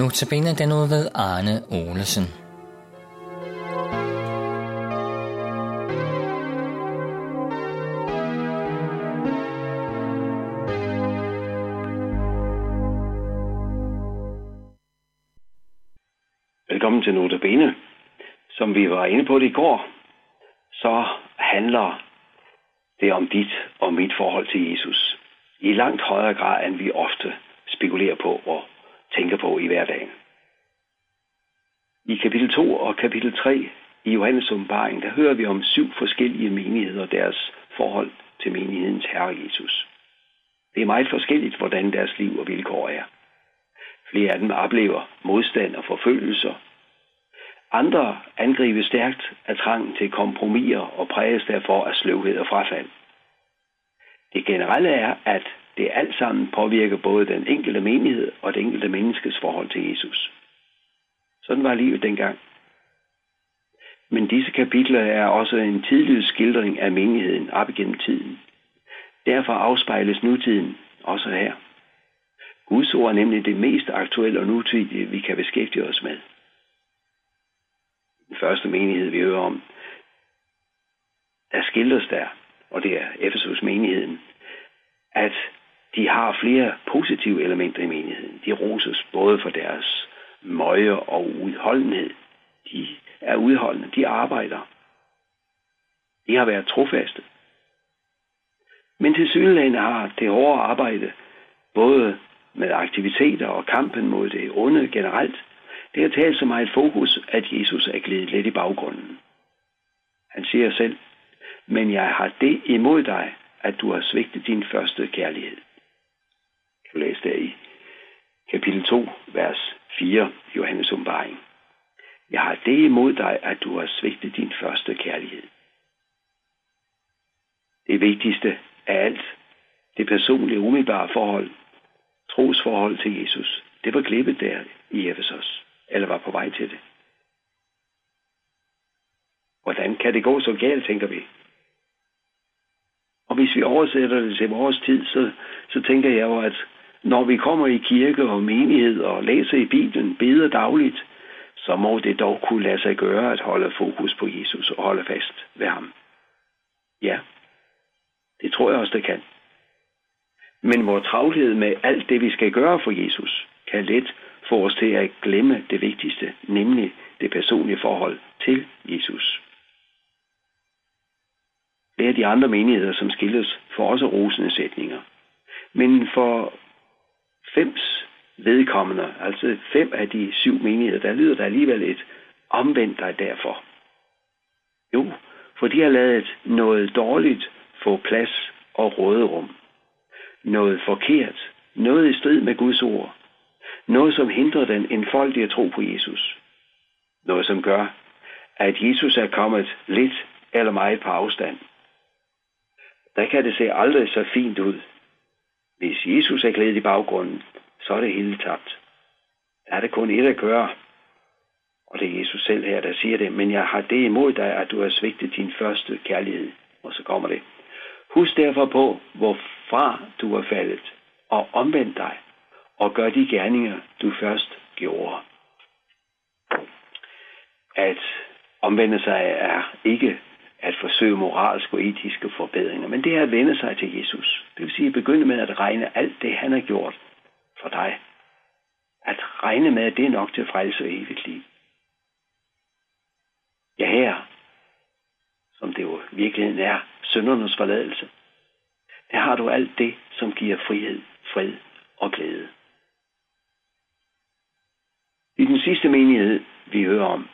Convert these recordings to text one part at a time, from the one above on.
Notabene den ud ved Arne Olesen. Velkommen til Notabene. Som vi var inde på det i går, så handler det om dit og mit forhold til Jesus. I langt højere grad, end vi ofte spekulerer på og tænker på i hverdagen. I kapitel 2 og kapitel 3 i Johannes åbenbaring, der hører vi om syv forskellige menigheder og deres forhold til menighedens Herre Jesus. Det er meget forskelligt, hvordan deres liv og vilkår er. Flere af dem oplever modstand og forfølgelser. Andre angribes stærkt af trangen til kompromiser og præges derfor af sløvhed og frafald. Det generelle er, at det alt sammen påvirker både den enkelte menighed og det enkelte menneskes forhold til Jesus. Sådan var livet dengang. Men disse kapitler er også en tidlig skildring af menigheden op igennem tiden. Derfor afspejles nutiden også her. Guds ord er nemlig det mest aktuelle og nutidige, vi kan beskæftige os med. Den første menighed, vi hører om, der skildres der, og det er Efesus menigheden, at de har flere positive elementer i menigheden. De roses både for deres møje og udholdenhed. De er udholdende, de arbejder. De har været trofaste. Men til synligheden har det hårde arbejde, både med aktiviteter og kampen mod det onde generelt, det har talt så meget fokus, at Jesus er glidet lidt i baggrunden. Han siger selv, men jeg har det imod dig, at du har svigtet din første kærlighed. Du læste der i kapitel 2, vers 4, Johannes åbenbaring. Jeg har det imod dig, at du har svigtet din første kærlighed. Det vigtigste af alt, det personlige umiddelbare forhold, trosforhold til Jesus, det var klippet der i Efesos, eller var på vej til det. Hvordan kan det gå så galt, tænker vi? Og hvis vi oversætter det til vores tid, så, så tænker jeg jo, at når vi kommer i kirke og menighed og læser i Bibelen, beder dagligt, så må det dog kunne lade sig gøre at holde fokus på Jesus og holde fast ved ham. Ja, det tror jeg også, det kan. Men vores travlhed med alt det, vi skal gøre for Jesus, kan let få os til at glemme det vigtigste, nemlig det personlige forhold til Jesus. Det er de andre menigheder, som skilles for også rosende sætninger. Men for fems vedkommende, altså fem af de syv menigheder, der lyder der alligevel et omvendt dig derfor. Jo, for de har lavet noget dårligt få plads og råderum. Noget forkert, noget i strid med Guds ord. Noget, som hindrer den enfoldige tro på Jesus. Noget, som gør, at Jesus er kommet lidt eller meget på afstand. Der kan det se aldrig så fint ud, hvis Jesus er glædet i baggrunden, så er det hele tabt. Der er det kun et at gøre. Og det er Jesus selv her, der siger det. Men jeg har det imod dig, at du har svigtet din første kærlighed. Og så kommer det. Husk derfor på, hvorfra du er faldet, og omvend dig, og gør de gerninger, du først gjorde. At omvende sig er ikke at forsøge moralske og etiske forbedringer, men det er at vende sig til Jesus. Det vil sige at begynde med at regne alt det, han har gjort for dig. At regne med, at det er nok til frelse og evigt liv. Ja, her, som det jo virkeligheden er, søndernes forladelse, der har du alt det, som giver frihed, fred og glæde. I den sidste menighed, vi hører om,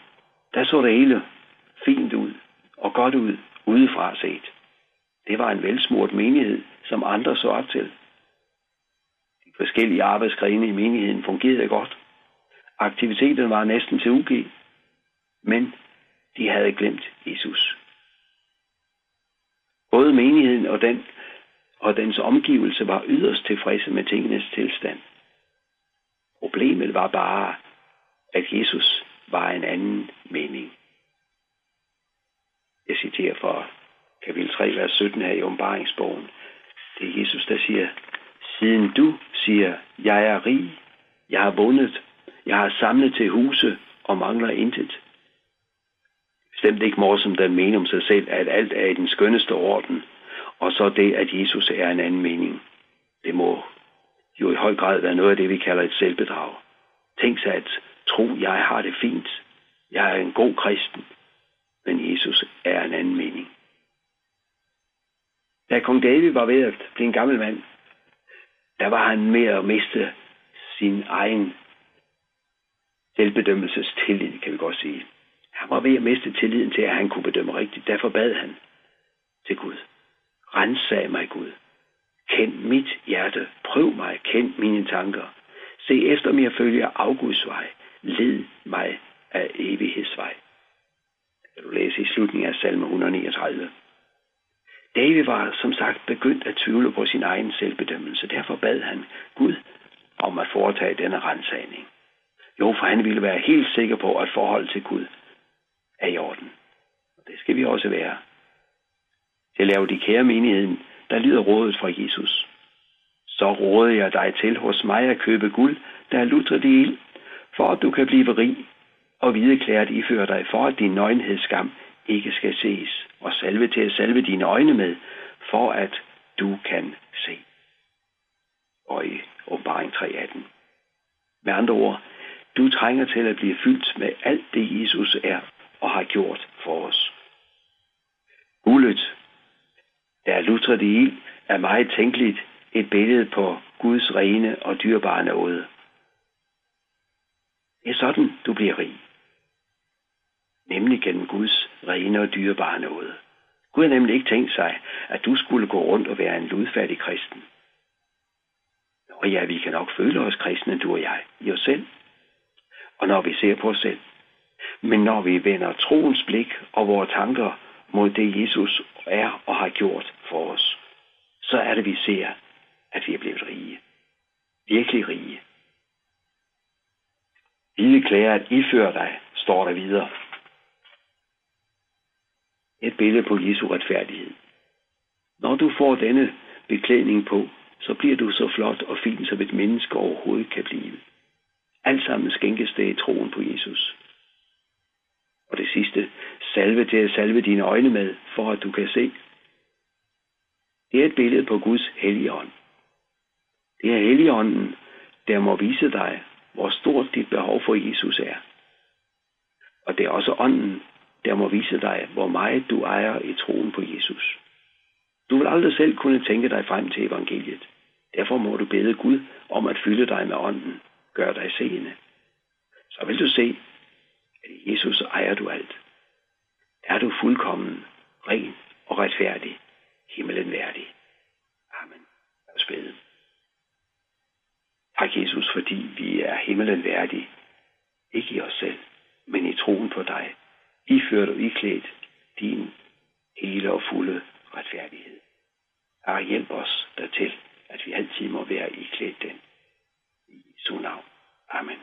der så det hele fint ud og godt ud udefra set. Det var en velsmurt menighed, som andre så op til. De forskellige arbejdsgrene i menigheden fungerede godt. Aktiviteten var næsten til UG, men de havde glemt Jesus. Både menigheden og, den, og dens omgivelse var yderst tilfredse med tingenes tilstand. Problemet var bare, at Jesus var en anden mening. Jeg citerer fra kapitel 3, vers 17 her i åbenbaringsbogen. Det er Jesus, der siger, siden du siger, jeg er rig, jeg har vundet, Jeg har samlet til huse og mangler intet. Bestemt ikke Morsom, der mener om sig selv, at alt er i den skønneste orden, og så det, at Jesus er en anden mening. Det må jo i høj grad være noget af det, vi kalder et selvbedrag. Tænk sig at tro, jeg har det fint. Jeg er en god kristen. Er en anden mening. Da kong David var ved at blive en gammel mand, der var han med at miste sin egen selvbedømmelses tillid, kan vi godt sige. Han var ved at miste tilliden til, at han kunne bedømme rigtigt. Derfor bad han til Gud. Rensag mig, Gud. Kend mit hjerte. Prøv mig. Kend mine tanker. Se efter mig følger afguds vej. Led mig af evighedsvej. Kan du læse i slutningen af salme 139. David var som sagt begyndt at tvivle på sin egen selvbedømmelse. Derfor bad han Gud om at foretage denne rensagning. Jo, for han ville være helt sikker på, at forholdet til Gud er i orden. Og det skal vi også være. Til at lave de kære menigheden, der lyder rådet fra Jesus. Så råder jeg dig til hos mig at købe guld, der er lutret i ild, for at du kan blive rig, og hvideklæret ifører dig, for at din nøgenhedsskam ikke skal ses, og salve til at salve dine øjne med, for at du kan se. Og i åbenbaring 3.18. Med andre ord, du trænger til at blive fyldt med alt det, Jesus er og har gjort for os. Guldet, der er lutret i ild, er meget tænkeligt et billede på Guds rene og dyrbare nåde. Det er sådan, du bliver rig. Nemlig gennem Guds rene og dyrebare nåde. Gud har nemlig ikke tænkt sig, at du skulle gå rundt og være en ludfattig kristen. Og ja, vi kan nok føle os kristne, du og jeg, i os selv. Og når vi ser på os selv. Men når vi vender troens blik og vores tanker mod det, Jesus er og har gjort for os, så er det, vi ser, at vi er blevet rige. Virkelig rige. Hvide klæder at iføre dig, står der videre. Et billede på Jesu retfærdighed. Når du får denne beklædning på, så bliver du så flot og fin, som et menneske overhovedet kan blive. Alt sammen skænkes det i troen på Jesus. Og det sidste, salve til at salve dine øjne med, for at du kan se. Det er et billede på Guds hellige ånd. Det er helligånden, der må vise dig, hvor stort dit behov for Jesus er. Og det er også ånden, der må vise dig, hvor meget du ejer i troen på Jesus. Du vil aldrig selv kunne tænke dig frem til evangeliet. Derfor må du bede Gud om at fylde dig med ånden. Gør dig seende. Så vil du se, at i Jesus ejer du alt. Er du fuldkommen, ren og retfærdig, himmelen værdig. Amen. Lad os bede. Tak, Jesus, fordi vi er himmelen værdige. Ikke i os selv, men i troen på dig iført og iklædt din hele og fulde retfærdighed. Herre, hjælp os dertil, at vi altid må være iklædt den. I Jesu navn. Amen.